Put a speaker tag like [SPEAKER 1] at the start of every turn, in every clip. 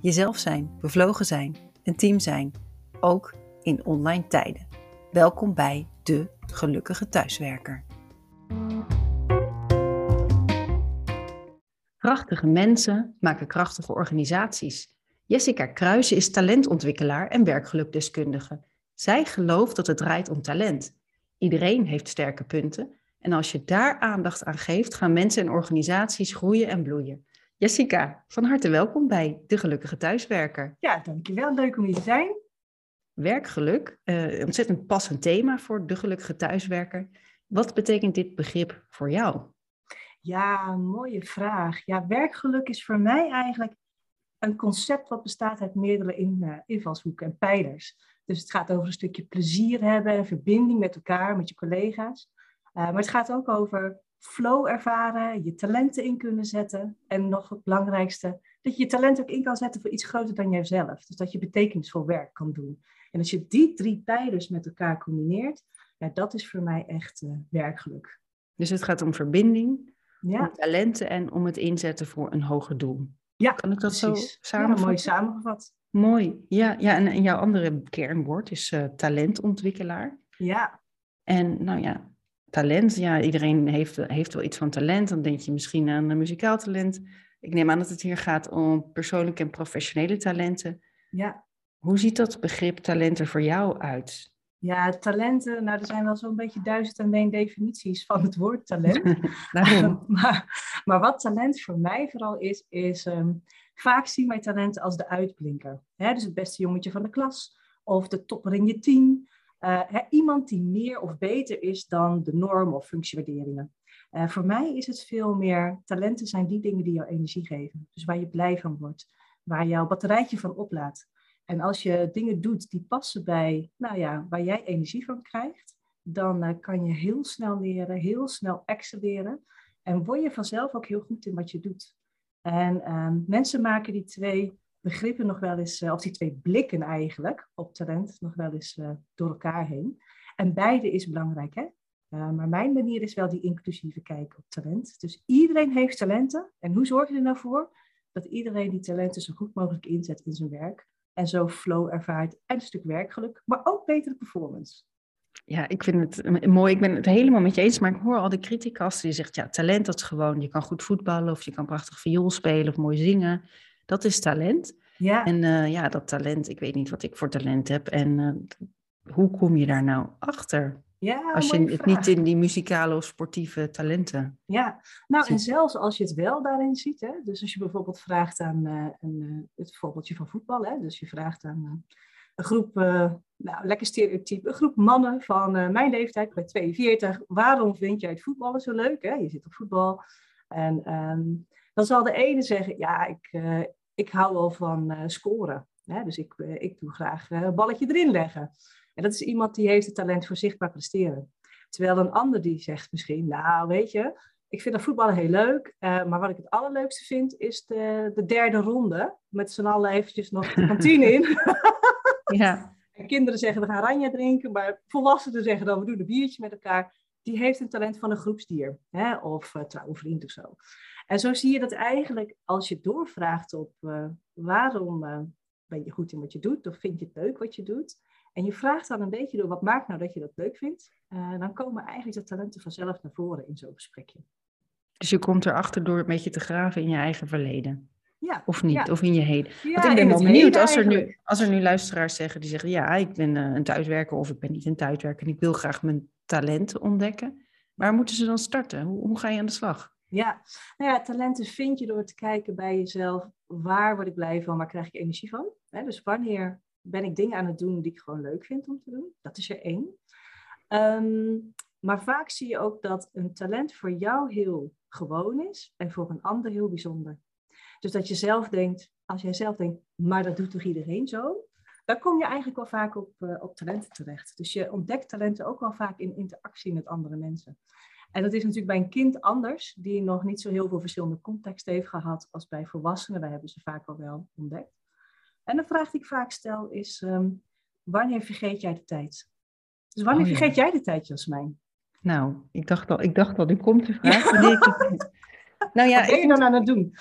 [SPEAKER 1] Jezelf zijn, bevlogen zijn, een team zijn, ook in online tijden. Welkom bij de gelukkige thuiswerker. Krachtige mensen maken krachtige organisaties. Jessica Kruijsen is talentontwikkelaar en werkgelukdeskundige. Zij gelooft dat het draait om talent. Iedereen heeft sterke punten en als je daar aandacht aan geeft, gaan mensen en organisaties groeien en bloeien. Jessica, van harte welkom bij De Gelukkige Thuiswerker.
[SPEAKER 2] Ja, dankjewel. Leuk om hier te zijn.
[SPEAKER 1] Werkgeluk, uh, ontzettend passend thema voor De Gelukkige Thuiswerker. Wat betekent dit begrip voor jou?
[SPEAKER 2] Ja, mooie vraag. Ja, werkgeluk is voor mij eigenlijk een concept wat bestaat uit meerdere in, uh, invalshoeken en pijlers. Dus het gaat over een stukje plezier hebben en verbinding met elkaar, met je collega's. Uh, maar het gaat ook over flow ervaren, je talenten in kunnen zetten. En nog het belangrijkste, dat je je talent ook in kan zetten voor iets groter dan jijzelf. Dus dat je betekenisvol werk kan doen. En als je die drie pijlers met elkaar combineert, ja, dat is voor mij echt uh, werkgeluk.
[SPEAKER 1] Dus het gaat om verbinding, ja. om talenten en om het inzetten voor een hoger doel.
[SPEAKER 2] Ja,
[SPEAKER 1] kan ik dat
[SPEAKER 2] precies.
[SPEAKER 1] zo samenvatten?
[SPEAKER 2] Ja, mooi samengevat.
[SPEAKER 1] Mooi, ja. ja en, en jouw andere kernwoord is uh, talentontwikkelaar.
[SPEAKER 2] Ja.
[SPEAKER 1] En nou ja, talent. Ja, iedereen heeft, heeft wel iets van talent. Dan denk je misschien aan een muzikaal talent. Ik neem aan dat het hier gaat om persoonlijke en professionele talenten.
[SPEAKER 2] Ja.
[SPEAKER 1] Hoe ziet dat begrip talent er voor jou uit?
[SPEAKER 2] Ja, talenten, nou er zijn wel zo'n beetje duizend en één definities van het woord talent. maar, maar wat talent voor mij vooral is, is um, vaak zien wij talenten als de uitblinker. Hè? Dus het beste jongetje van de klas of de topper in je team. Uh, iemand die meer of beter is dan de norm of functiewaarderingen. Uh, voor mij is het veel meer, talenten zijn die dingen die jou energie geven. Dus waar je blij van wordt, waar jouw batterijtje van oplaadt. En als je dingen doet die passen bij, nou ja, waar jij energie van krijgt, dan uh, kan je heel snel leren, heel snel excelleren. En word je vanzelf ook heel goed in wat je doet. En ehm, mensen maken die twee begrippen nog wel eens, of die twee blikken eigenlijk op talent, nog wel eens uh, door elkaar heen. En beide is belangrijk, hè? Uh, maar mijn manier is wel die inclusieve kijk op talent. Dus iedereen heeft talenten. En hoe zorg je er nou voor dat iedereen die talenten zo goed mogelijk inzet in zijn werk? En zo flow ervaart en een stuk werkgeluk, maar ook betere performance.
[SPEAKER 1] Ja, ik vind het mooi. Ik ben het helemaal met je eens. Maar ik hoor al de criticas die zegt, ja, talent dat is gewoon, je kan goed voetballen of je kan prachtig viool spelen of mooi zingen. Dat is talent.
[SPEAKER 2] Ja.
[SPEAKER 1] En uh, ja, dat talent, ik weet niet wat ik voor talent heb. En uh, hoe kom je daar nou achter?
[SPEAKER 2] Ja,
[SPEAKER 1] als je het niet in die muzikale of sportieve talenten.
[SPEAKER 2] Ja, nou ziet. en zelfs als je het wel daarin ziet. Hè, dus als je bijvoorbeeld vraagt aan uh, een, het voorbeeldje van voetbal. Hè, dus je vraagt aan een groep, nou lekker stereotype, een groep mannen van mijn leeftijd, bij 42. Waarom vind jij het voetballen zo leuk? Hè? Je zit op voetbal. En um, dan zal de ene zeggen, ja, ik, ik hou wel van uh, scoren. Hè? Dus ik, uh, ik doe graag uh, een balletje erin leggen. En dat is iemand die heeft het talent voor zichtbaar presteren. Terwijl een ander die zegt misschien, nou weet je, ik vind dat voetballen heel leuk. maar wat ik het allerleukste vind is de, de derde ronde. Met z'n allen eventjes nog de kantine in.
[SPEAKER 1] ja.
[SPEAKER 2] En kinderen zeggen we gaan ranja drinken. Maar volwassenen zeggen dan we doen een biertje met elkaar. Die heeft een talent van een groepsdier. Hè? Of trouwe vriend of zo. En zo zie je dat eigenlijk als je doorvraagt op uh, waarom uh, ben je goed in wat je doet, of vind je het leuk wat je doet, en je vraagt dan een beetje door wat maakt nou dat je dat leuk vindt, uh, dan komen eigenlijk de talenten vanzelf naar voren in zo'n gesprekje.
[SPEAKER 1] Dus je komt erachter door een beetje te graven in je eigen verleden.
[SPEAKER 2] Ja,
[SPEAKER 1] of niet,
[SPEAKER 2] ja.
[SPEAKER 1] of in je heden.
[SPEAKER 2] Ja,
[SPEAKER 1] Want ik ben wel benieuwd als er, nu, als er nu luisteraars zeggen die zeggen, ja, ik ben een thuiswerker of ik ben niet een thuiswerker en ik wil graag mijn talenten ontdekken. Waar moeten ze dan starten? Hoe, hoe ga je aan de slag?
[SPEAKER 2] Ja, nou ja, talenten vind je door te kijken bij jezelf. Waar word ik blij van? Waar krijg ik energie van? Dus wanneer ben ik dingen aan het doen die ik gewoon leuk vind om te doen? Dat is er één. Um, maar vaak zie je ook dat een talent voor jou heel gewoon is en voor een ander heel bijzonder. Dus dat je zelf denkt, als jij zelf denkt, maar dat doet toch iedereen zo? Dan kom je eigenlijk wel vaak op, uh, op talenten terecht. Dus je ontdekt talenten ook wel vaak in interactie met andere mensen. En dat is natuurlijk bij een kind anders, die nog niet zo heel veel verschillende contexten heeft gehad als bij volwassenen. Wij hebben ze vaak al wel ontdekt. En de vraag die ik vaak stel is, ehm, wanneer vergeet jij de tijd? Dus wanneer oh, vergeet jij de tijd, Jasmijn?
[SPEAKER 1] Nou, ik dacht al, ik dacht al, die komt de vraag.
[SPEAKER 2] nou ja, Wat ben je dan aan het doen?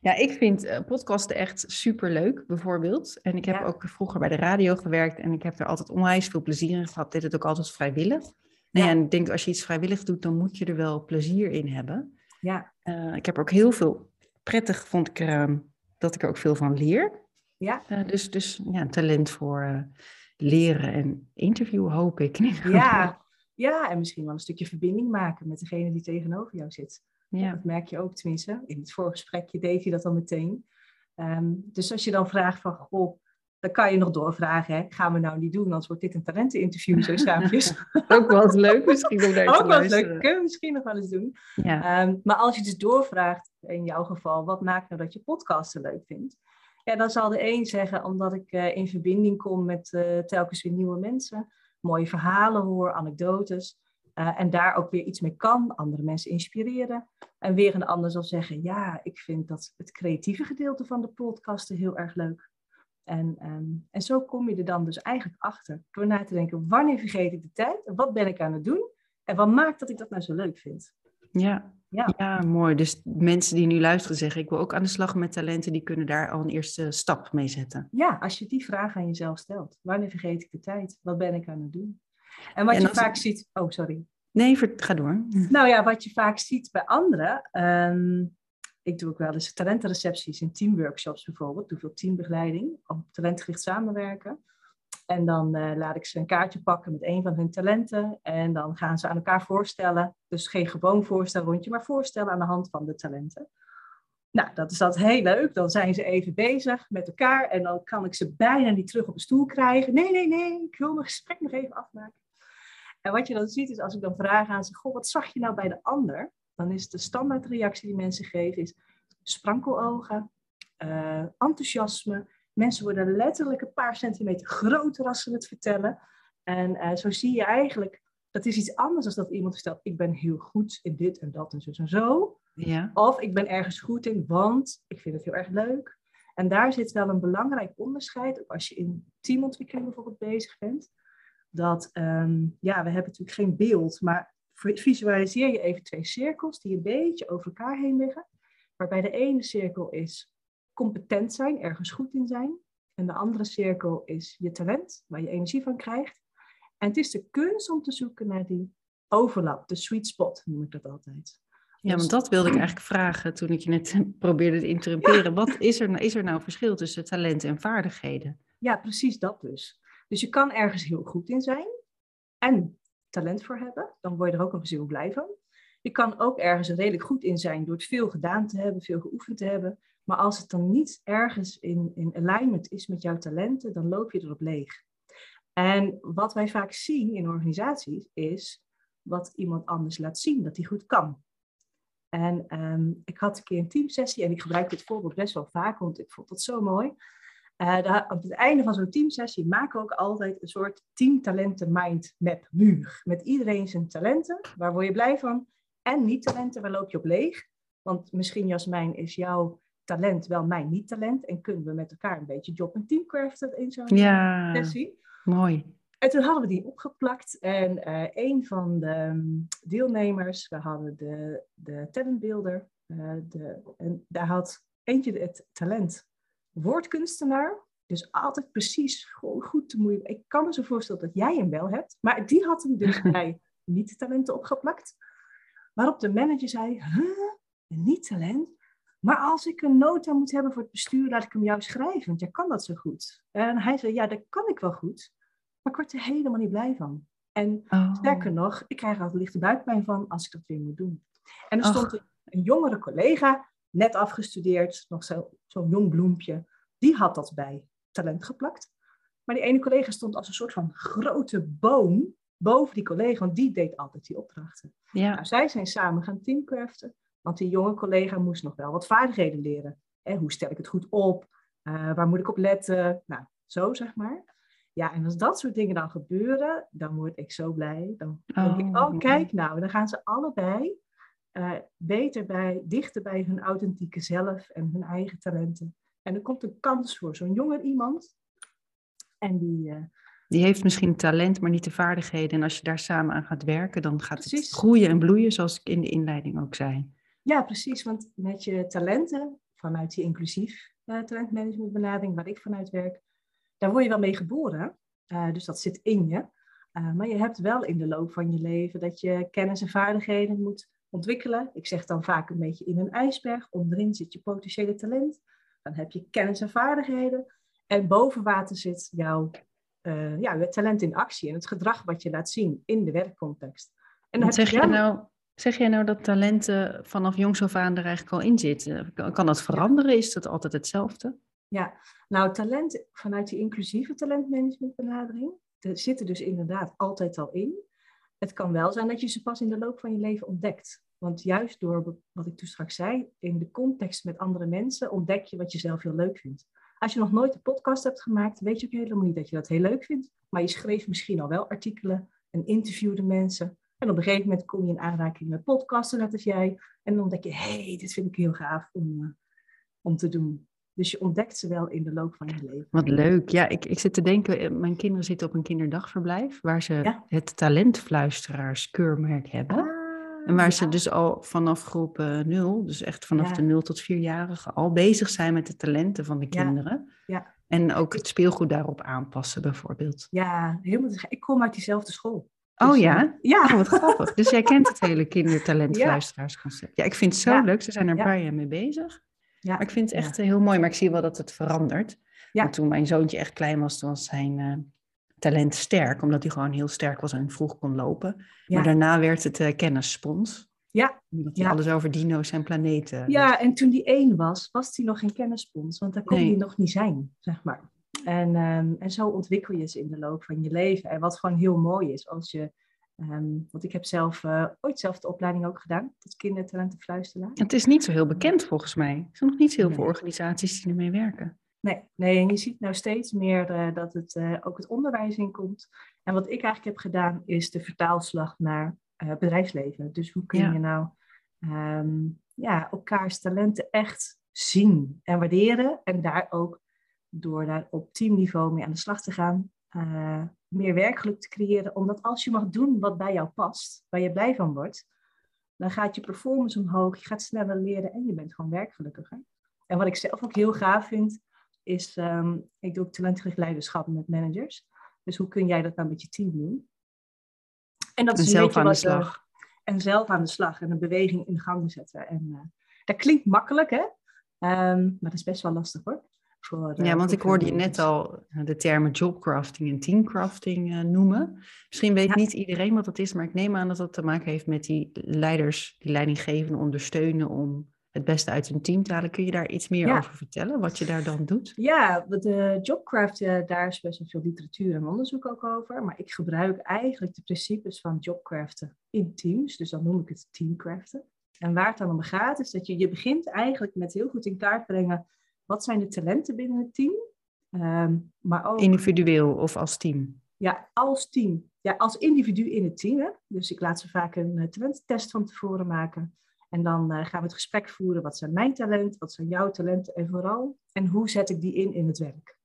[SPEAKER 1] Ja, ik vind uh, podcasten echt super leuk, bijvoorbeeld. En ik heb ook vroeger bij de radio gewerkt en ik heb er altijd onwijs veel plezier in gehad. Dit het ook altijd vrijwillig. Ja. En ik denk, als je iets vrijwillig doet, dan moet je er wel plezier in hebben.
[SPEAKER 2] Ja.
[SPEAKER 1] Uh, ik heb ook heel veel prettig, vond ik uh, dat ik er ook veel van leer.
[SPEAKER 2] Ja.
[SPEAKER 1] Uh, dus, dus ja, een talent voor leren en interviewen, hoop ik.
[SPEAKER 2] Ja. ja, en misschien wel een stukje verbinding maken met degene die tegenover jou zit. Ja. Dat merk je ook tenminste. In het voorgesprekje deed hij dat al meteen. Um, dus als je dan vraagt van, goh, dan kan je nog doorvragen. Hè? Gaan we nou niet doen, anders wordt dit een talenteninterview zo saapjes.
[SPEAKER 1] ook wel eens leuk misschien om daar
[SPEAKER 2] Ook wel eens leuk, kunnen we misschien nog wel eens doen. Ja. Um, maar als je dus doorvraagt, in jouw geval, wat maakt nou dat je podcasten leuk vindt? Ja, dan zal de een zeggen, omdat ik uh, in verbinding kom met uh, telkens weer nieuwe mensen, mooie verhalen hoor, anekdotes. Uh, en daar ook weer iets mee kan, andere mensen inspireren. En weer een ander zal zeggen, ja, ik vind dat het creatieve gedeelte van de podcasten heel erg leuk. En, um, en zo kom je er dan dus eigenlijk achter. Door na te denken, wanneer vergeet ik de tijd? Wat ben ik aan het doen? En wat maakt dat ik dat nou zo leuk vind?
[SPEAKER 1] Ja, ja. ja mooi. Dus mensen die nu luisteren zeggen, ik wil ook aan de slag met talenten, die kunnen daar al een eerste stap mee zetten.
[SPEAKER 2] Ja, als je die vraag aan jezelf stelt. Wanneer vergeet ik de tijd? Wat ben ik aan het doen? En wat je vaak ziet... Oh, sorry.
[SPEAKER 1] Nee, ga door.
[SPEAKER 2] Nou ja, wat je vaak ziet bij anderen... Um, ik doe ook wel eens talentenrecepties in teamworkshops bijvoorbeeld. Doe veel teambegeleiding, op talentgericht samenwerken. En dan uh, laat ik ze een kaartje pakken met een van hun talenten. En dan gaan ze aan elkaar voorstellen. Dus geen gewoon voorstelrondje, maar voorstellen aan de hand van de talenten. Nou, dat is dat heel leuk. Dan zijn ze even bezig met elkaar. En dan kan ik ze bijna niet terug op de stoel krijgen. Nee, nee, nee, ik wil mijn gesprek nog even afmaken. En wat je dan ziet is als ik dan vraag aan ze: Goh, wat zag je nou bij de ander? Dan is de standaardreactie die mensen geven is sprankelogen, uh, enthousiasme. Mensen worden letterlijk een paar centimeter groter als ze het vertellen. En uh, zo zie je eigenlijk, dat is iets anders dan dat iemand vertelt, ik ben heel goed in dit en dat en zo en zo.
[SPEAKER 1] Ja.
[SPEAKER 2] Of ik ben ergens goed in, want ik vind het heel erg leuk. En daar zit wel een belangrijk onderscheid, ook als je in teamontwikkeling bijvoorbeeld bezig bent. Dat, um, ja, we hebben natuurlijk geen beeld, maar visualiseer je even twee cirkels die een beetje over elkaar heen liggen. Waarbij de ene cirkel is competent zijn, ergens goed in zijn. En de andere cirkel is je talent, waar je energie van krijgt. En het is de kunst om te zoeken naar die overlap, de sweet spot noem ik dat altijd.
[SPEAKER 1] Ja, want dus dat wilde ik eigenlijk vragen toen ik je net probeerde te interrumperen. Wat is er, nou, is er nou verschil tussen talent en vaardigheden?
[SPEAKER 2] Ja, precies dat dus. Dus je kan ergens heel goed in zijn en talent voor hebben. Dan word je er ook nog eens blij van. Je kan ook ergens redelijk goed in zijn door het veel gedaan te hebben, veel geoefend te hebben. Maar als het dan niet ergens in, in alignment is met jouw talenten, dan loop je erop leeg. En wat wij vaak zien in organisaties is wat iemand anders laat zien dat hij goed kan. En um, ik had een keer een teamsessie en ik gebruik dit voorbeeld best wel vaak, want ik vond dat zo mooi. Uh, daar, op het einde van zo'n teamsessie maken we ook altijd een soort teamtalenten mindmap muur. Met iedereen zijn talenten, waar word je blij van? En niet-talenten, waar loop je op leeg? Want misschien, Jasmijn, is jouw talent wel mijn niet-talent. En kunnen we met elkaar een beetje job en teamcraften in zo'n
[SPEAKER 1] ja, sessie. Mooi.
[SPEAKER 2] En toen hadden we die opgeplakt. En uh, een van de um, deelnemers, we hadden de, de talentbeelder. Uh, de, en daar had eentje het talent woordkunstenaar. Dus altijd precies goed te moeien. Ik kan me zo voorstellen dat jij hem wel hebt. Maar die had hem dus bij niet-talenten opgeplakt. Waarop de manager zei, huh, niet talent? Maar als ik een nota moet hebben voor het bestuur, laat ik hem jou schrijven, want jij kan dat zo goed. En hij zei, ja, dat kan ik wel goed, maar ik word er helemaal niet blij van. En oh. sterker nog, ik krijg er altijd lichte buikpijn van als ik dat weer moet doen. En er stond een, jongere collega, net afgestudeerd, nog zo'n zo jong bloempje, die had dat bij talent geplakt. Maar die ene collega stond als een soort van grote boom boven die collega, want die deed altijd die opdrachten.
[SPEAKER 1] Ja.
[SPEAKER 2] Nou, zij zijn samen gaan teamcraften, want die jonge collega moest nog wel wat vaardigheden leren. Hè, hoe stel ik het goed op? Uh, waar moet ik op letten? Nou, zo zeg maar. Ja, en als dat soort dingen dan gebeuren, dan word ik zo blij. Dan denk ik, oh, oh kijk nou, dan gaan ze allebei uh, beter bij, dichter bij hun authentieke zelf en hun eigen talenten. En er komt een kans voor zo'n jonger iemand. En die, uh,
[SPEAKER 1] die heeft misschien talent, maar niet de vaardigheden. En als je daar samen aan gaat werken, dan gaat het groeien en bloeien, zoals ik in de inleiding ook zei.
[SPEAKER 2] Ja, precies. Want met je talenten, vanuit die inclusief uh, talentmanagementbenadering, waar ik vanuit werk, daar word je wel mee geboren. Uh, dus dat zit in je. Uh, maar je hebt wel in de loop van je leven dat je kennis en vaardigheden moet ontwikkelen. Ik zeg dan vaak een beetje in een ijsberg. Onderin zit je potentiële talent. Dan heb je kennis en vaardigheden. En boven water zit jouw uh, ja, talent in actie en het gedrag wat je laat zien in de werkcontext.
[SPEAKER 1] En dan zeg, je nou, zeg jij nou dat talenten vanaf jongs af aan er eigenlijk al in zitten? Kan dat veranderen? Is dat altijd hetzelfde?
[SPEAKER 2] Ja, nou talent vanuit die inclusieve talentmanagementbenadering, er zitten dus inderdaad altijd al in. Het kan wel zijn dat je ze pas in de loop van je leven ontdekt. Want juist door wat ik toen straks zei, in de context met andere mensen, ontdek je wat je zelf heel leuk vindt. Als je nog nooit een podcast hebt gemaakt, weet je ook helemaal niet dat je dat heel leuk vindt. Maar je schreef misschien al wel artikelen en interviewde mensen. En op een gegeven moment kom je in aanraking met podcasten, net als jij. En dan denk je, hé, hey, dit vind ik heel gaaf om, uh, om te doen. Dus je ontdekt ze wel in de loop van je leven.
[SPEAKER 1] Wat leuk. Ja, ik, ik zit te denken, eh, mijn kinderen zitten op een kinderdagverblijf waar ze het talentfluisteraars keurmerk hebben. En waar ze dus al vanaf groep uh, eh, 0, dus echt vanaf de 0 tot 4-jarigen, al bezig zijn met de talenten van de kinderen. Ja. En ook het speelgoed daarop aanpassen, bijvoorbeeld.
[SPEAKER 2] Ja, helemaal. Ik kom uit diezelfde school.
[SPEAKER 1] oh dus, ja? Uh, ja. Oh, wat grappig. Dus jij kent het hele kindertalentfluisteraarsconcept. Ja, ik vind het zo leuk. Ze zijn er een paar jaar mee bezig. Ja. Maar ik vind het echt heel mooi. Maar ik zie wel dat het verandert. Ja. Want toen mijn zoontje echt klein was, toen was zijn uh, talent sterk. Omdat hij gewoon heel sterk was en vroeg kon lopen. Maar daarna werd het uh, kennisspons. Ja. Omdat alles over dino's en planeten.
[SPEAKER 2] Ja, en toen die één was, was hij nog geen kennisspons. Want daar kon hij nog niet zijn, zeg maar. En, um, en zo ontwikkel je ze in de loop van je leven. En wat gewoon heel mooi is, als je Um, want ik heb zelf uh, ooit zelf de opleiding ook gedaan, tot kindertalentenfluisteraar.
[SPEAKER 1] Het is niet zo heel bekend volgens mij. Er zijn nog niet heel veel organisaties die ermee werken.
[SPEAKER 2] Nee, nee, en je ziet nou steeds meer uh, dat het uh, ook het onderwijs in komt. En wat ik eigenlijk heb gedaan, is de vertaalslag naar bedrijfsleven. Dus hoe kun je nou um, ja, elkaars talenten echt zien en waarderen. En daar ook door daar op teamniveau mee aan de slag te gaan, meer werkgeluk te creëren. Omdat als je mag doen wat bij jou past, waar je blij van wordt, dan gaat je performance omhoog, je gaat sneller leren en je bent gewoon werkgelukkiger. En wat ik zelf ook heel gaaf vind, is, um, ik doe ook talentgericht leiderschap met managers. Dus hoe kun jij dat nou met je team doen?
[SPEAKER 1] En dat is zelf aan de slag.
[SPEAKER 2] en zelf aan de slag en een beweging in gang zetten. En uh, dat klinkt makkelijk, hè? Um, maar dat is best wel lastig hoor
[SPEAKER 1] ja, want ik hoorde je net al eh, de termen jobcrafting en teamcrafting uh, noemen. Misschien weet niet iedereen wat dat is, maar ik neem aan dat dat te maken heeft met die leiders, die leidinggevenden ondersteunen om het beste uit hun team te halen. Kun je daar iets meer over vertellen, wat je daar dan doet?
[SPEAKER 2] Ja, de jobcraft, uh, daar is best wel veel literatuur en onderzoek ook over. Maar ik gebruik eigenlijk de principes van jobcraften in teams. Dus dan noem ik het teamcraften. En waar het dan om gaat, is dat je, je begint eigenlijk met heel goed in kaart brengen wat zijn de talenten binnen het team? Um, maar ook,
[SPEAKER 1] Individueel of als team?
[SPEAKER 2] Ja, als team. Ja, als individu in het team. Hè? Dus ik laat ze vaak een uh, talenttest van tevoren maken. En dan uh, gaan we het gesprek voeren. Wat zijn mijn talenten? Wat zijn jouw talenten? En vooral, en hoe zet ik die in in het werk?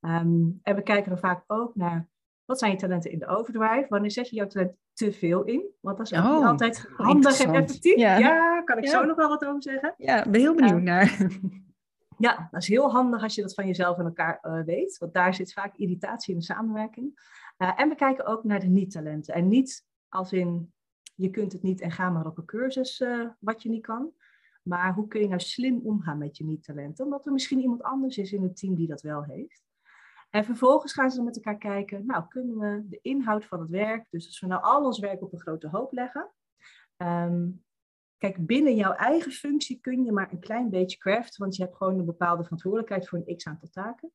[SPEAKER 2] Um, en we kijken dan vaak ook naar, wat zijn je talenten in de overdrive? Wanneer zet je jouw talent te veel in? Want dat is ook oh, altijd handig en effectief. Ja, ja kan ik zo nog wel wat over zeggen?
[SPEAKER 1] Ja, ben heel benieuwd naar.
[SPEAKER 2] Ja, dat is heel handig als je dat van jezelf en elkaar uh, weet. Want daar zit vaak irritatie in de samenwerking. Uh, en we kijken ook naar de niet-talenten. En niet als in, je kunt het niet en ga maar op een cursus uh, wat je niet kan. Maar hoe kun je nou slim omgaan met je niet-talenten? Omdat er misschien iemand anders is in het team die dat wel heeft. En vervolgens gaan ze dan met elkaar kijken, nou kunnen we de inhoud van het werk, dus als we nou al ons werk op een grote hoop leggen, um, Kijk, binnen jouw eigen functie kun je maar een klein beetje craften, want je hebt gewoon een bepaalde verantwoordelijkheid voor een x aantal taken.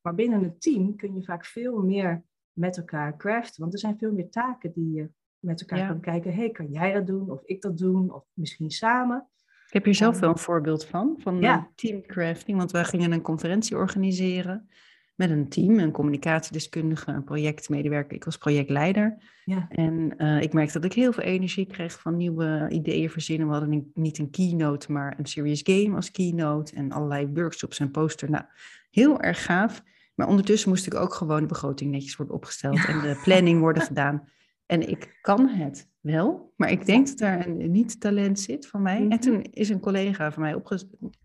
[SPEAKER 2] Maar binnen een team kun je vaak veel meer met elkaar craften, want er zijn veel meer taken die je met elkaar kan kijken. hey, kan jij dat doen? Of ik dat doen? Of misschien samen.
[SPEAKER 1] Ik heb hier zelf wel een voorbeeld van, van ja. teamcrafting. Want wij gingen een conferentie organiseren met een team, een communicatiedeskundige, een projectmedewerker. Ik was projectleider. Ja. En uh, ik merkte dat ik heel veel energie kreeg van nieuwe ideeën verzinnen. We hadden niet een keynote, maar een serious game als keynote. En allerlei workshops en poster. Nou, heel erg gaaf. Maar ondertussen moest ik ook gewoon de begroting netjes worden opgesteld en de planning worden gedaan. En ik kan het wel, maar ik denk dat daar een niet-talent zit van mij. En mhm. toen is een collega van mij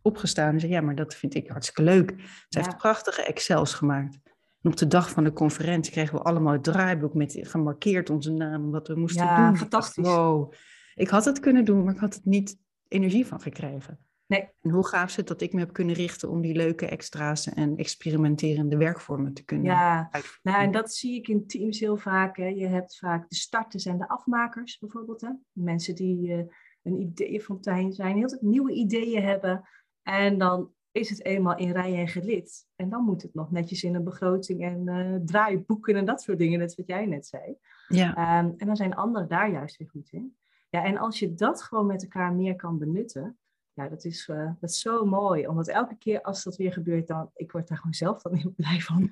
[SPEAKER 1] opgestaan en zei: Ja, maar dat vind ik hartstikke leuk. Ze heeft prachtige Excels gemaakt. En op de dag van de conferentie kregen we allemaal het draaiboek met gemarkeerd onze naam, wat we moesten ja, doen.
[SPEAKER 2] Fantastisch.
[SPEAKER 1] wow, ik had het kunnen doen, maar ik had het niet energie van gekregen. Nee. En hoe gaaf is het dat ik me heb kunnen richten om die leuke extra's en experimenterende werkvormen te kunnen
[SPEAKER 2] Ja, nou, en dat zie ik in teams heel vaak. Hè. Je hebt vaak de starters en de afmakers bijvoorbeeld. Hè. Mensen die uh, een ideeënfontein zijn, heel veel nieuwe ideeën hebben. En dan is het eenmaal in rij en gelid. En dan moet het nog netjes in een begroting en uh, draaiboeken en dat soort dingen, net wat jij net zei. Ja. Um, en dan zijn anderen daar juist weer goed in. Ja, en als je dat gewoon met elkaar meer kan benutten, ja, dat is, uh, dat is zo mooi. Omdat elke keer als dat weer gebeurt, dan, ik word daar gewoon zelf dan heel blij van.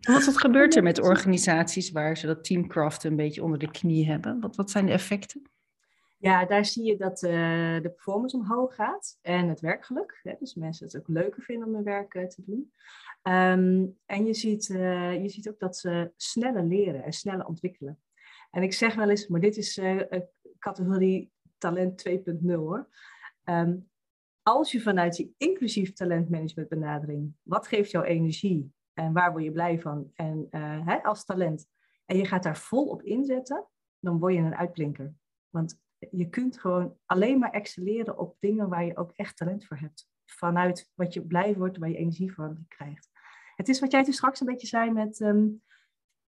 [SPEAKER 1] Wat, wat gebeurt er met organisaties waar ze dat teamcraft een beetje onder de knie hebben? Wat, wat zijn de effecten?
[SPEAKER 2] Ja, daar zie je dat uh, de performance omhoog gaat en het werkgeluk. Hè? Dus mensen het ook leuker vinden om hun werk uh, te doen. Um, en je ziet, uh, je ziet ook dat ze sneller leren en sneller ontwikkelen. En ik zeg wel eens, maar dit is categorie talent 2.0 hoor. Um, als je vanuit die inclusief talentmanagement benadering, wat geeft jouw energie en waar word je blij van en hè, als talent, en je gaat daar vol op inzetten, dan word je een uitblinker. Want je kunt gewoon alleen maar excelleren op dingen waar je ook echt talent voor hebt. Vanuit wat je blij wordt, waar je energie van krijgt. Het is wat jij toen straks een beetje zei met, um,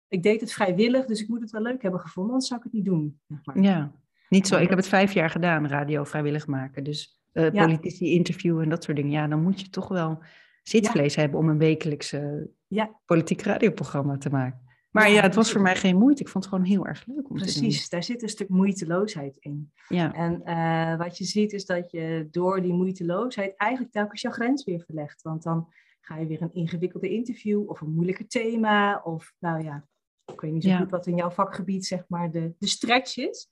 [SPEAKER 2] ik deed het vrijwillig, dus ik moet het wel leuk hebben gevonden, anders zou ik het niet doen.
[SPEAKER 1] Ja, niet zo. Ik heb het vijf jaar gedaan, radio vrijwillig maken. Dus uh, politici interviewen en dat soort dingen. Ja, dan moet je toch wel zitvlees hebben om een wekelijkse ja. politiek radioprogramma te maken. Maar ja, het was voor mij geen moeite. Ik vond het gewoon heel erg leuk om
[SPEAKER 2] Precies,
[SPEAKER 1] te doen.
[SPEAKER 2] Precies, daar zit een stuk moeiteloosheid in. Ja. En uh, wat je ziet is dat je door die moeiteloosheid eigenlijk telkens jouw grens weer verlegt. Want dan ga je weer een ingewikkelde interview of een moeilijker thema. Of nou ja, ik weet niet zo goed wat in jouw vakgebied zeg maar de, de stretch is.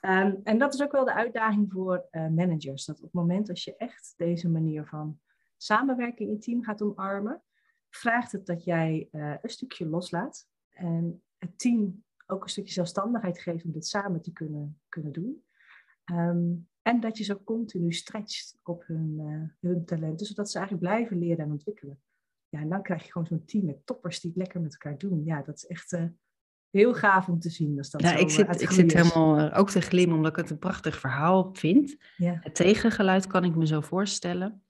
[SPEAKER 2] Ehm, en dat is ook wel de uitdaging voor uh, managers. Dat op het moment als je echt deze manier van samenwerking in team gaat omarmen, vraagt het dat jij uh, een stukje loslaat en het team ook een stukje zelfstandigheid geeft om dit samen te kunnen, kunnen doen. Um, en dat je zo continu stretcht op hun, uh, hun talenten, zodat ze eigenlijk blijven leren en ontwikkelen. Ja, en dan krijg je gewoon zo'n team met toppers die het lekker met elkaar doen. Ja, dat is echt heel gaaf om te zien. dat
[SPEAKER 1] ja, ik zit, ik zit helemaal uh, ook te glimmen omdat ik het een prachtig verhaal vind. Ja. Het tegengeluid kan ik me zo voorstellen.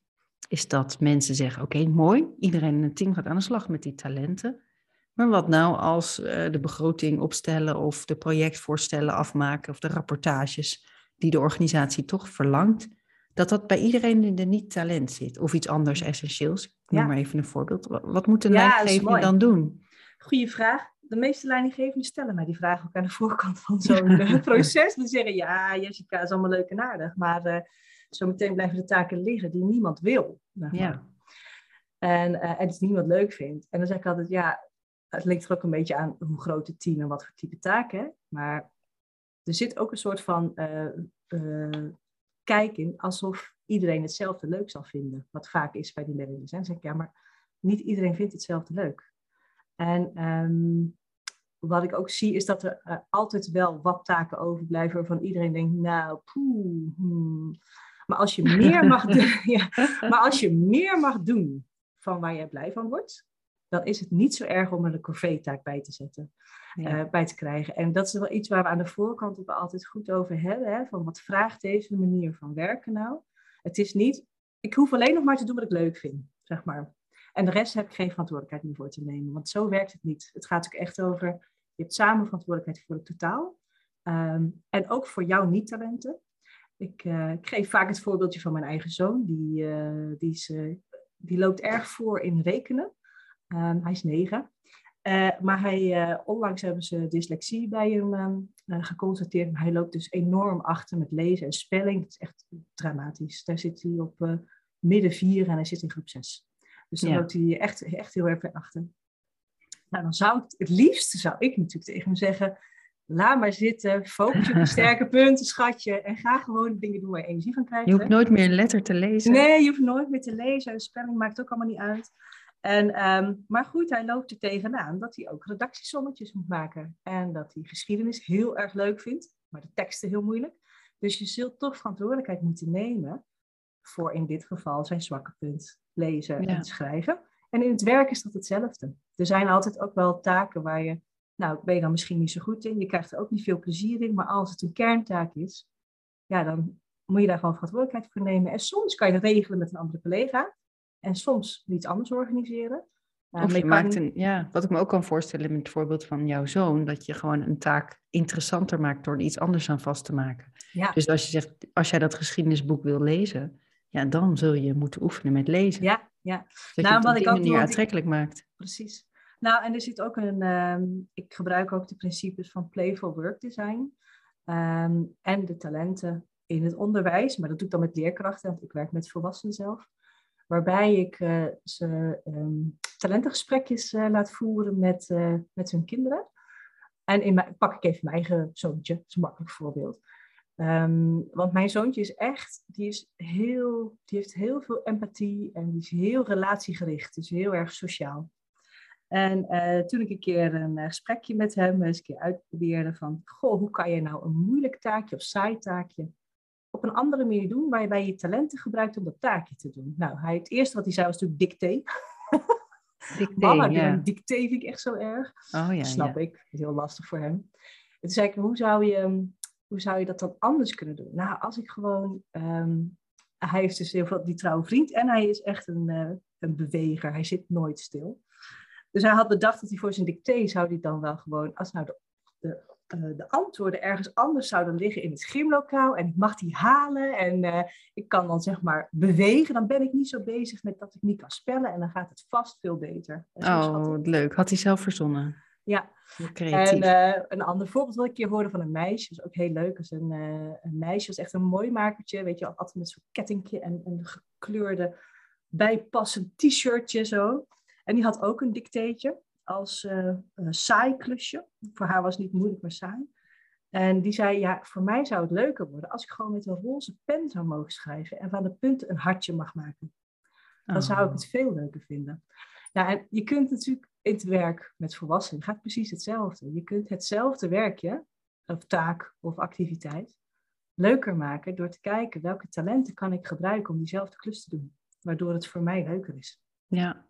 [SPEAKER 1] Is dat mensen zeggen, oké, mooi. Iedereen in het team gaat aan de slag met die talenten. Maar wat nou als uh, de begroting opstellen of de projectvoorstellen afmaken of de rapportages die de organisatie toch verlangt, dat dat bij iedereen in de niet-talent zit of iets anders essentieels. Ik noem maar even een voorbeeld. Wat, moet een ja, dan doen?
[SPEAKER 2] Goeie vraag de meeste leidinggevenden stellen mij die vraag ook aan de voorkant van zo'n eh, proces. Die zeggen, ja, Jessica is allemaal leuk en aardig, maar uh, zometeen blijven de taken liggen die niemand wil. Ja. En, uh, en niemand leuk vindt. En dan zeg ik altijd, ja, het ligt er ook een beetje aan hoe groot het team en wat voor type taken. Maar er zit ook een soort van kijk in alsof iedereen hetzelfde leuk zal vinden. Wat vaak is bij die managers. En dan zeg ik, ja, maar niet iedereen vindt hetzelfde leuk. En um, wat ik ook zie is dat er uh, altijd wel wat taken overblijven waarvan iedereen denkt, nou, poeh. Hmm. Maar als je meer mag doen, ja, maar als je meer mag doen van waar je blij van wordt, dan is het niet zo erg om er een corvée-taak bij te zetten, ja. uh, bij te krijgen. En dat is wel iets waar we aan de voorkant ook altijd goed over hebben, hè, van wat vraagt deze manier van werken nou? Het is niet, ik hoef alleen nog maar te doen wat ik leuk vind, zeg maar. En de rest heb ik geen verantwoordelijkheid meer voor te nemen. Want zo werkt het niet. Het gaat ook echt over, je hebt samen verantwoordelijkheid voor het totaal. Ehm, en ook voor jouw niet-talenten. Ik, uh, ik, geef vaak het voorbeeldje van mijn eigen zoon. Die, uh, die, is, uh, die loopt erg voor in rekenen. Um, hij is negen. maar hij, onlangs hebben ze dyslexie bij hem, uh, geconstateerd. Maar hij loopt dus enorm achter met lezen en spelling. Dat is echt dramatisch. Daar zit hij op midden vier en hij zit in groep zes. Dus dan loopt hij echt, echt heel erg achter. Nou, dan zou ik het liefste zou ik natuurlijk tegen hem zeggen laat maar zitten, focus op je sterke punten, schatje. En ga gewoon dingen doen waar je energie van krijgt.
[SPEAKER 1] Je hoeft nooit meer een letter te lezen.
[SPEAKER 2] Nee, je hoeft nooit meer te lezen. De spelling maakt ook allemaal niet uit. En, ehm, maar goed, hij loopt er tegenaan dat hij ook redactiesommetjes moet maken. En dat hij geschiedenis heel erg leuk vindt, maar de teksten heel moeilijk. Dus je zult toch verantwoordelijkheid moeten nemen voor in dit geval zijn zwakke punt lezen en schrijven. En in het werk is dat hetzelfde. Er zijn altijd ook wel taken waar je nou, ben je dan misschien niet zo goed in. Je krijgt er ook niet veel plezier in. Maar als het een kerntaak is, ja, dan moet je daar gewoon verantwoordelijkheid voor nemen. En soms kan je dat regelen met een andere collega. En soms iets anders organiseren.
[SPEAKER 1] Nou, of je maakt een, ja, wat ik me ook kan voorstellen met het voorbeeld van jouw zoon, dat je gewoon een taak interessanter maakt door er iets anders aan vast te maken. Ja. Dus als je zegt, als jij dat geschiedenisboek wil lezen, ja, dan zul je moeten oefenen met lezen.
[SPEAKER 2] Ja, ja.
[SPEAKER 1] Dat nou, je het wat op die manier aantrekkelijk maakt.
[SPEAKER 2] Precies. Nou, en er zit ook een, ehm, ik gebruik ook de principes van playful work design ehm, en de talenten in het onderwijs, maar dat doe ik dan met leerkrachten, want ik werk met volwassenen zelf, waarbij ik uh, ze um, talentengesprekjes uh, laat voeren met, uh, met hun kinderen. En in mijn, pak ik even mijn eigen zoontje, dat is een makkelijk voorbeeld. Want mijn zoontje is echt, die, is heel, die heeft heel veel empathie en die is heel relatiegericht, dus heel erg sociaal. En uh, toen ik een keer een uh, gesprekje met hem eens een keer uitprobeerde van, goh, hoe kan je nou een moeilijk taakje of saai taakje op een andere manier doen, waarbij je talenten gebruikt om dat taakje te doen. Nou, hij, het eerste wat hij zei was natuurlijk dicté. Dicté, Mama, ja. dicté vind ik echt zo erg.
[SPEAKER 1] Oh, ja,
[SPEAKER 2] Snap ik, dat is heel lastig voor hem. En toen zei ik, hoe zou je, hoe zou je dat dan anders kunnen doen? Nou, als ik gewoon, um, hij heeft dus heel veel die trouwe vriend en hij is echt een, uh, een beweger. Hij zit nooit stil. Dus hij had bedacht dat hij voor zijn dicté zou hij dan wel gewoon, als nou de, de, uh, de antwoorden ergens anders zouden liggen in het schimlokaal en ik mag die halen en uh, ik kan dan zeg maar bewegen, dan ben ik niet zo bezig met dat ik niet kan spellen en dan gaat het vast veel beter.
[SPEAKER 1] Oh, leuk. Had hij zelf verzonnen?
[SPEAKER 2] Ja. En uh, een ander voorbeeld wat ik hier hoorde van een meisje, is ook heel leuk. Is een, een meisje was echt een mooi makertje, weet je, altijd met zo'n kettingje en een gekleurde bijpassend t-shirtje zo. En die had ook een dicteetje als uh, saai klusje. Voor haar was het niet moeilijk, maar saai. En die zei, ja, voor mij zou het leuker worden als ik gewoon met een roze pen zou mogen schrijven en van de punten een hartje mag maken. Dan zou ik oh. het veel leuker vinden. Ja, en je kunt natuurlijk het werk met volwassenen, gaat precies hetzelfde. Je kunt hetzelfde werkje, of taak of activiteit, leuker maken door te kijken welke talenten kan ik gebruiken om diezelfde klus te doen. Waardoor het voor mij leuker is.
[SPEAKER 1] Ja,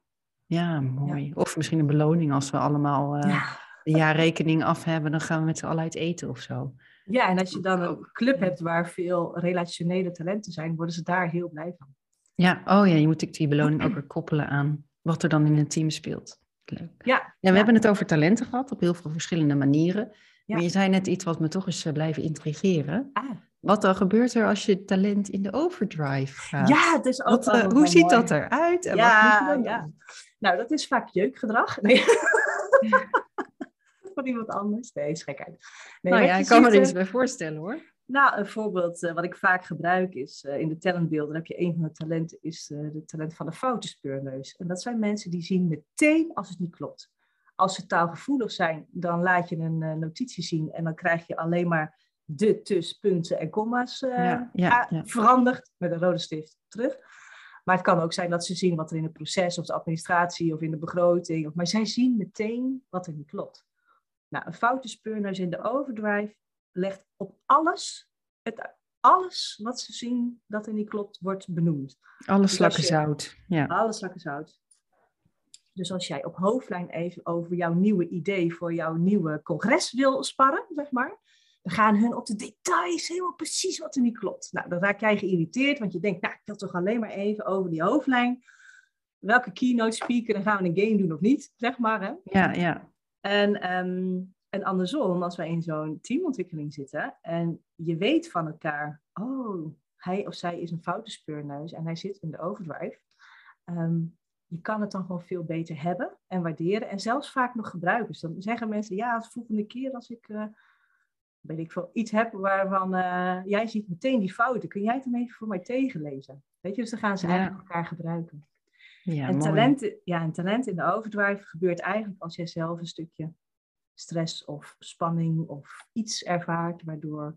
[SPEAKER 1] ja, mooi. Of misschien een beloning als we allemaal uh, ja. de jaarrekening af hebben, dan gaan we met z'n allen uit eten of zo.
[SPEAKER 2] Ja, en als je dan een club hebt waar veel relationele talenten zijn, worden ze daar heel blij van.
[SPEAKER 1] Ja, oh ja, je moet die beloning ook weer koppelen aan wat er dan in een team speelt. Leuk. Ja, ja we hebben het over talenten gehad op heel veel verschillende manieren. Maar je zei net iets wat me toch eens uh, blijven intrigeren. Ah. Wat dan gebeurt er als je talent in de overdrive gaat?
[SPEAKER 2] Ja, het is ook
[SPEAKER 1] wat, uh, Hoe ziet dat eruit?
[SPEAKER 2] En ja, wat ja. Nou, dat is vaak jeukgedrag. Nee. Van iemand anders. Nee, is gekheid.
[SPEAKER 1] Nee, nou ja, ik kan me er iets bij voorstellen hoor.
[SPEAKER 2] Nou, een voorbeeld uh, wat ik vaak gebruik is uh, in de talentbeelden. heb je een van de talenten, is uh, de talent van de foutenspeurneus. En dat zijn mensen die zien meteen als het niet klopt. Als ze taalgevoelig zijn, dan laat je een notitie zien en dan krijg je alleen maar de tuspunten en komma's ja, ja, ja. veranderd met een rode stift terug. Maar het kan ook zijn dat ze zien wat er in het proces of de administratie of in de begroting. Of, maar zij zien meteen wat er niet klopt. Nou, een foute speurneus in de overdrive legt op alles, het, alles wat ze zien dat er niet klopt, wordt benoemd.
[SPEAKER 1] Alle dus slakken zout. Ja.
[SPEAKER 2] Alle slakken zout. Dus als jij op hoofdlijn even over jouw nieuwe idee voor jouw nieuwe congres wil sparren, zeg maar, dan gaan hun op de details helemaal precies wat er niet klopt. Nou, dan raak jij geïrriteerd, want je denkt, nou, ik wil toch alleen maar even over die hoofdlijn. Welke keynote speaker, dan gaan we een game doen of niet, zeg maar. Hè?
[SPEAKER 1] Ja, ja.
[SPEAKER 2] En, um, en andersom, als wij in zo'n teamontwikkeling zitten en je weet van elkaar, oh, hij of zij is een foute speurneus en hij zit in de overdrive. Um, je kan het dan gewoon veel beter hebben en waarderen en zelfs vaak nog gebruiken. Dus dan zeggen mensen, ja, de volgende keer als ik... Uh, weet ik veel, iets heb waarvan uh, jij ziet meteen die fouten. Kun jij het dan even voor mij tegenlezen? Weet je, dus dan gaan ze eigenlijk elkaar gebruiken. Ja, en, talent, ja, en talent in de overdrive gebeurt eigenlijk als jij zelf een stukje stress of spanning of iets ervaart, waardoor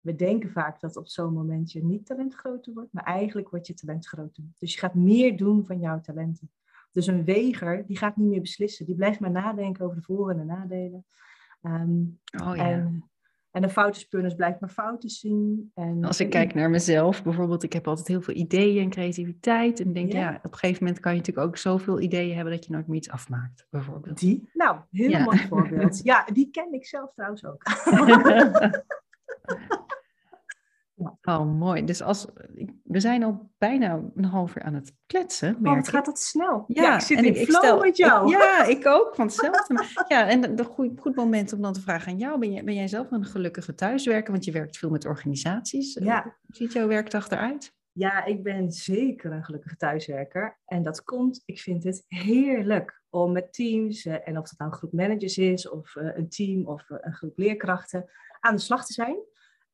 [SPEAKER 2] we denken vaak dat op zo'n moment je niet talent groter wordt, maar eigenlijk wordt je talent groter. Dus je gaat meer doen van jouw talenten. Dus een weger, die gaat niet meer beslissen. Die blijft maar nadenken over de voor- en de nadelen. Ehm, oh, ja. en, en de foutenspurners blijft maar fouten zien. En,
[SPEAKER 1] Als ik kijk naar mezelf, bijvoorbeeld, ik heb altijd heel veel ideeën en creativiteit. En denk, ja. op een gegeven moment kan je natuurlijk ook zoveel ideeën hebben dat je nooit meer iets afmaakt, bijvoorbeeld.
[SPEAKER 2] Die? Nou, heel mooi voorbeeld. Ja, die ken ik zelf trouwens ook.
[SPEAKER 1] Oh, mooi. Dus als, we zijn al bijna een half uur aan het kletsen.
[SPEAKER 2] Oh, het gaat dat snel. Ja, ik zit in ik, flow stel, met jou.
[SPEAKER 1] ja, ik ook, van hetzelfde. ja, en een goed, goed moment om dan te vragen aan jou. Ben jij, ben jij zelf een gelukkige thuiswerker? Want je werkt veel met organisaties. Ja. Hoe ziet jouw werkdag eruit?
[SPEAKER 2] Ja, ik ben zeker een gelukkige thuiswerker. En dat komt, ik vind het heerlijk om met teams, eh, en of het nou een groep managers is, of eh, een team, of eh, een groep leerkrachten, aan de slag te zijn.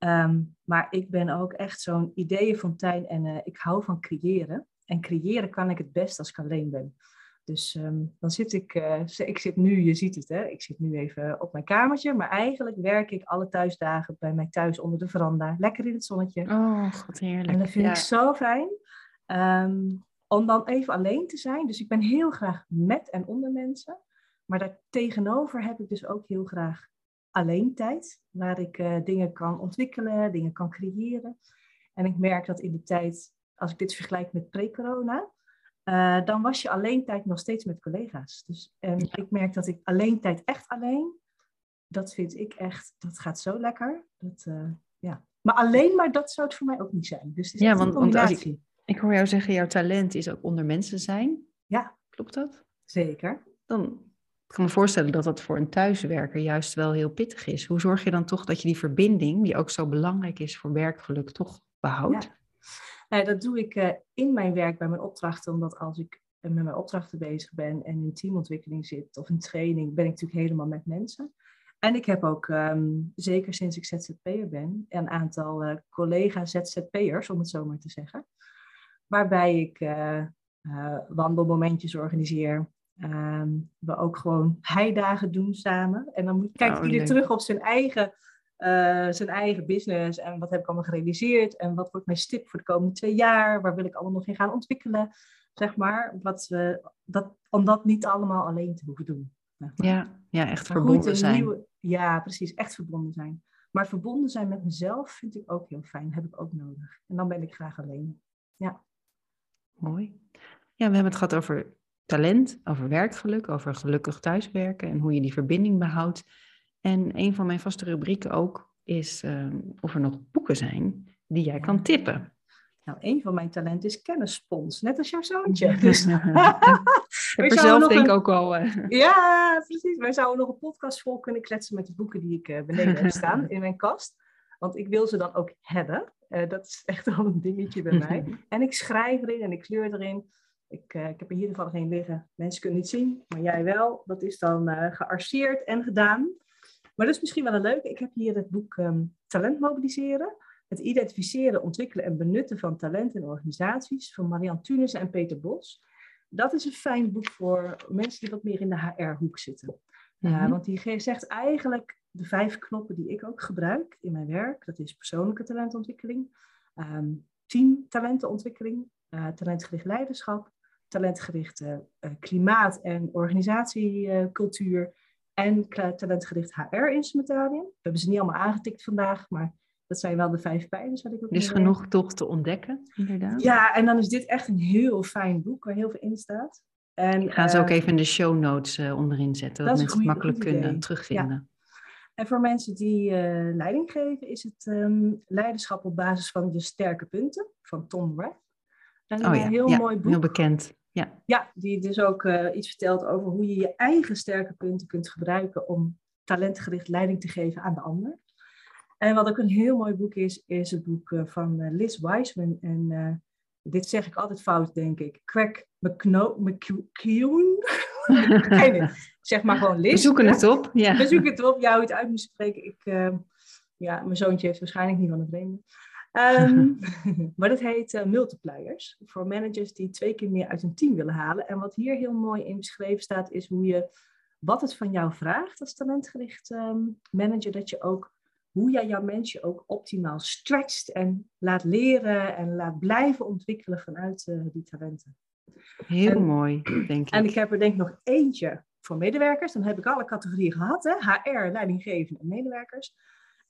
[SPEAKER 2] Ehm, maar ik ben ook echt zo'n ideeënfontein en uh, ik hou van creëren. En creëren kan ik het best als ik alleen ben. Dus ehm, dan zit ik, uh, ik zit nu, je ziet het hè, ik zit nu even op mijn kamertje. Maar eigenlijk werk ik alle thuisdagen bij mij thuis onder de veranda. Lekker in het zonnetje.
[SPEAKER 1] Oh, god heerlijk.
[SPEAKER 2] En dat vind ik zo fijn. Um, om dan even alleen te zijn. Dus ik ben heel graag met en onder mensen. Maar daartegenover heb ik dus ook heel graag alleen tijd, waar ik uh, dingen kan ontwikkelen, dingen kan creëren. En ik merk dat in de tijd, als ik dit vergelijk met pre-corona, uh, dan was je alleen tijd nog steeds met collega's. Dus en ik merk dat ik alleen tijd echt alleen, dat vind ik echt, dat gaat zo lekker. Dat, uh, ja. Maar alleen maar dat zou het voor mij ook niet zijn. Dus het is
[SPEAKER 1] ja, want, want als ik, ik hoor jou zeggen, jouw talent is ook onder mensen zijn.
[SPEAKER 2] Ja.
[SPEAKER 1] Klopt dat?
[SPEAKER 2] Zeker.
[SPEAKER 1] Dan ik kan me voorstellen dat dat voor een thuiswerker juist wel heel pittig is. Hoe zorg je dan toch dat je die verbinding, die ook zo belangrijk is voor werkgeluk, toch behoudt?
[SPEAKER 2] Nou, dat doe ik uh, in mijn werk bij mijn opdrachten, omdat als ik met mijn opdrachten bezig ben en in teamontwikkeling zit of in training, ben ik natuurlijk helemaal met mensen. En ik heb ook, um, zeker sinds ik ZZP'er ben, een aantal uh, collega-ZZP'ers, om het zo maar te zeggen. Waarbij ik wandelmomentjes organiseer, Um, we ook gewoon heidagen doen samen. En dan kijkt oh, iedereen terug op zijn eigen, uh, zijn eigen business. En wat heb ik allemaal gerealiseerd? En wat wordt mijn stip voor de komende twee jaar? Waar wil ik allemaal nog in gaan ontwikkelen? Zeg maar. Wat, uh, dat, om dat niet allemaal alleen te hoeven doen.
[SPEAKER 1] Ja, ja, echt verbonden zijn.
[SPEAKER 2] Nieuwe, ja, precies. Echt verbonden zijn. Maar verbonden zijn met mezelf vind ik ook heel fijn. Heb ik ook nodig. En dan ben ik graag alleen. Ja.
[SPEAKER 1] Mooi. Ja, we hebben het gehad over talent, over werkgeluk, over gelukkig thuiswerken en hoe je die verbinding behoudt. En een van mijn vaste rubrieken ook is uh, of er nog boeken zijn die jij kan tippen.
[SPEAKER 2] Nou, een van mijn talenten is kennisspons, net als jouw zoontje. Dus...
[SPEAKER 1] ik heb zelf denk ik ook al... Uh...
[SPEAKER 2] Ja, precies. Wij zouden nog een podcast vol kunnen kletsen met de boeken die ik uh, beneden heb staan in mijn kast. Want ik wil ze dan ook hebben. Uh, dat is echt al een dingetje bij mij. En ik schrijf erin en ik kleur erin. Ik, uh, ik heb er hier geval geen liggen. Mensen kunnen het niet zien, maar jij wel. Dat is dan uh, gearseerd en gedaan. Maar dat is misschien wel een leuke. Ik heb hier het boek um, Talent Mobiliseren. Het identificeren, ontwikkelen en benutten van talent in organisaties van Marianne Tunissen en Peter Bos. Dat is een fijn boek voor mensen die wat meer in de HR-hoek zitten. Mm want die zegt eigenlijk de vijf knoppen die ik ook gebruik in mijn werk. Dat is persoonlijke talentontwikkeling, um, teamtalentenontwikkeling, uh, talentgericht leiderschap, talentgerichte uh, klimaat- en organisatiecultuur en talentgericht HR-instrumentarium. We hebben ze niet allemaal aangetikt vandaag, maar dat zijn wel de vijf pijlers. Wat ik ook
[SPEAKER 1] dus genoeg toch te ontdekken, inderdaad.
[SPEAKER 2] Ja, en dan is dit echt een heel fijn boek waar heel veel in staat. En,
[SPEAKER 1] gaan ze ook eh, even in de show notes uh, onderin zetten, dat, mensen het makkelijk kunnen terugvinden.
[SPEAKER 2] En voor mensen die uh, leiding geven, is het um, leiderschap op basis van je sterke punten van Tom Rath.
[SPEAKER 1] Een oh, ja. heel mooi boek. Heel bekend. Ja,
[SPEAKER 2] ja die dus ook uh, iets vertelt over hoe je je eigen sterke punten kunt gebruiken om talentgericht leiding te geven aan de ander. En wat ook een heel mooi boek is, is het boek uh, van uh, Liz Wiseman. En dit zeg ik altijd fout, denk ik. Craig McKeown. zeg maar gewoon Liz.
[SPEAKER 1] We zoeken het op. Ja.
[SPEAKER 2] We zoeken het op. Jou het uit moet spreken. Ik Ja, mijn zoontje heeft waarschijnlijk niet van het vreemde. Um, maar dat heet uh, multipliers. Voor managers die twee keer meer uit een team willen halen. En wat hier heel mooi in beschreven staat, is hoe je wat het van jou vraagt als talentgericht um, manager, dat je ook hoe jij jouw mensen ook optimaal stretcht en laat leren en laat blijven ontwikkelen vanuit uh, die talenten.
[SPEAKER 1] Heel mooi, denk ik.
[SPEAKER 2] En ik heb er denk ik nog eentje voor medewerkers. Dan heb ik alle categorieën gehad, hè? HR, leidinggevende en medewerkers.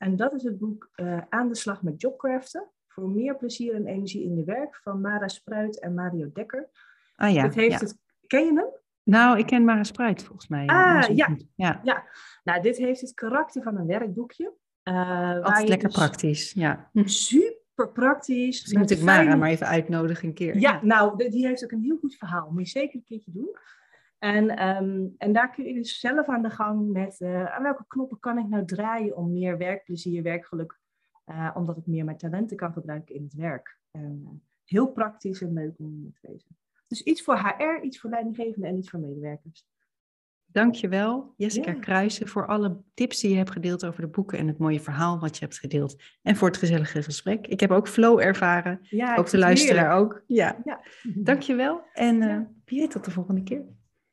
[SPEAKER 2] En dat is het boek uh, Aan de slag met jobcraften. Voor meer plezier en energie in je werk van Mara Spruit en Mario Dekker.
[SPEAKER 1] Ah ja.
[SPEAKER 2] Het heeft
[SPEAKER 1] ja.
[SPEAKER 2] het, ken je hem?
[SPEAKER 1] Nou, ik ken Mara Spruit volgens mij.
[SPEAKER 2] Ah, ja. ja. ja. Nou, dit heeft het karakter van een werkboekje.
[SPEAKER 1] Uh, Altijd lekker dus praktisch, ja.
[SPEAKER 2] Super praktisch.
[SPEAKER 1] Misschien moet ik. Mara maar even uitnodigen een keer.
[SPEAKER 2] Ja, nou, die heeft ook een heel goed verhaal. Moet je zeker een keertje doen. En, um, en daar kun je dus zelf aan de gang met uh, aan welke knoppen kan ik nou draaien om meer werkplezier, werkgeluk, uh, omdat ik meer mijn talenten kan gebruiken in het werk. En, uh, heel praktisch en leuk om te lezen. Dus iets voor HR, iets voor leidinggevenden en iets voor medewerkers.
[SPEAKER 1] Dankjewel, Jessica ja. Kruijsen, voor alle tips die je hebt gedeeld over de boeken en het mooie verhaal wat je hebt gedeeld. En voor het gezellige gesprek. Ik heb ook flow ervaren,
[SPEAKER 2] ja,
[SPEAKER 1] ook de luisteraar
[SPEAKER 2] heerlijk.
[SPEAKER 1] ook. Ja.
[SPEAKER 2] ja.
[SPEAKER 1] Dankjewel en uh, wie weet tot de volgende keer.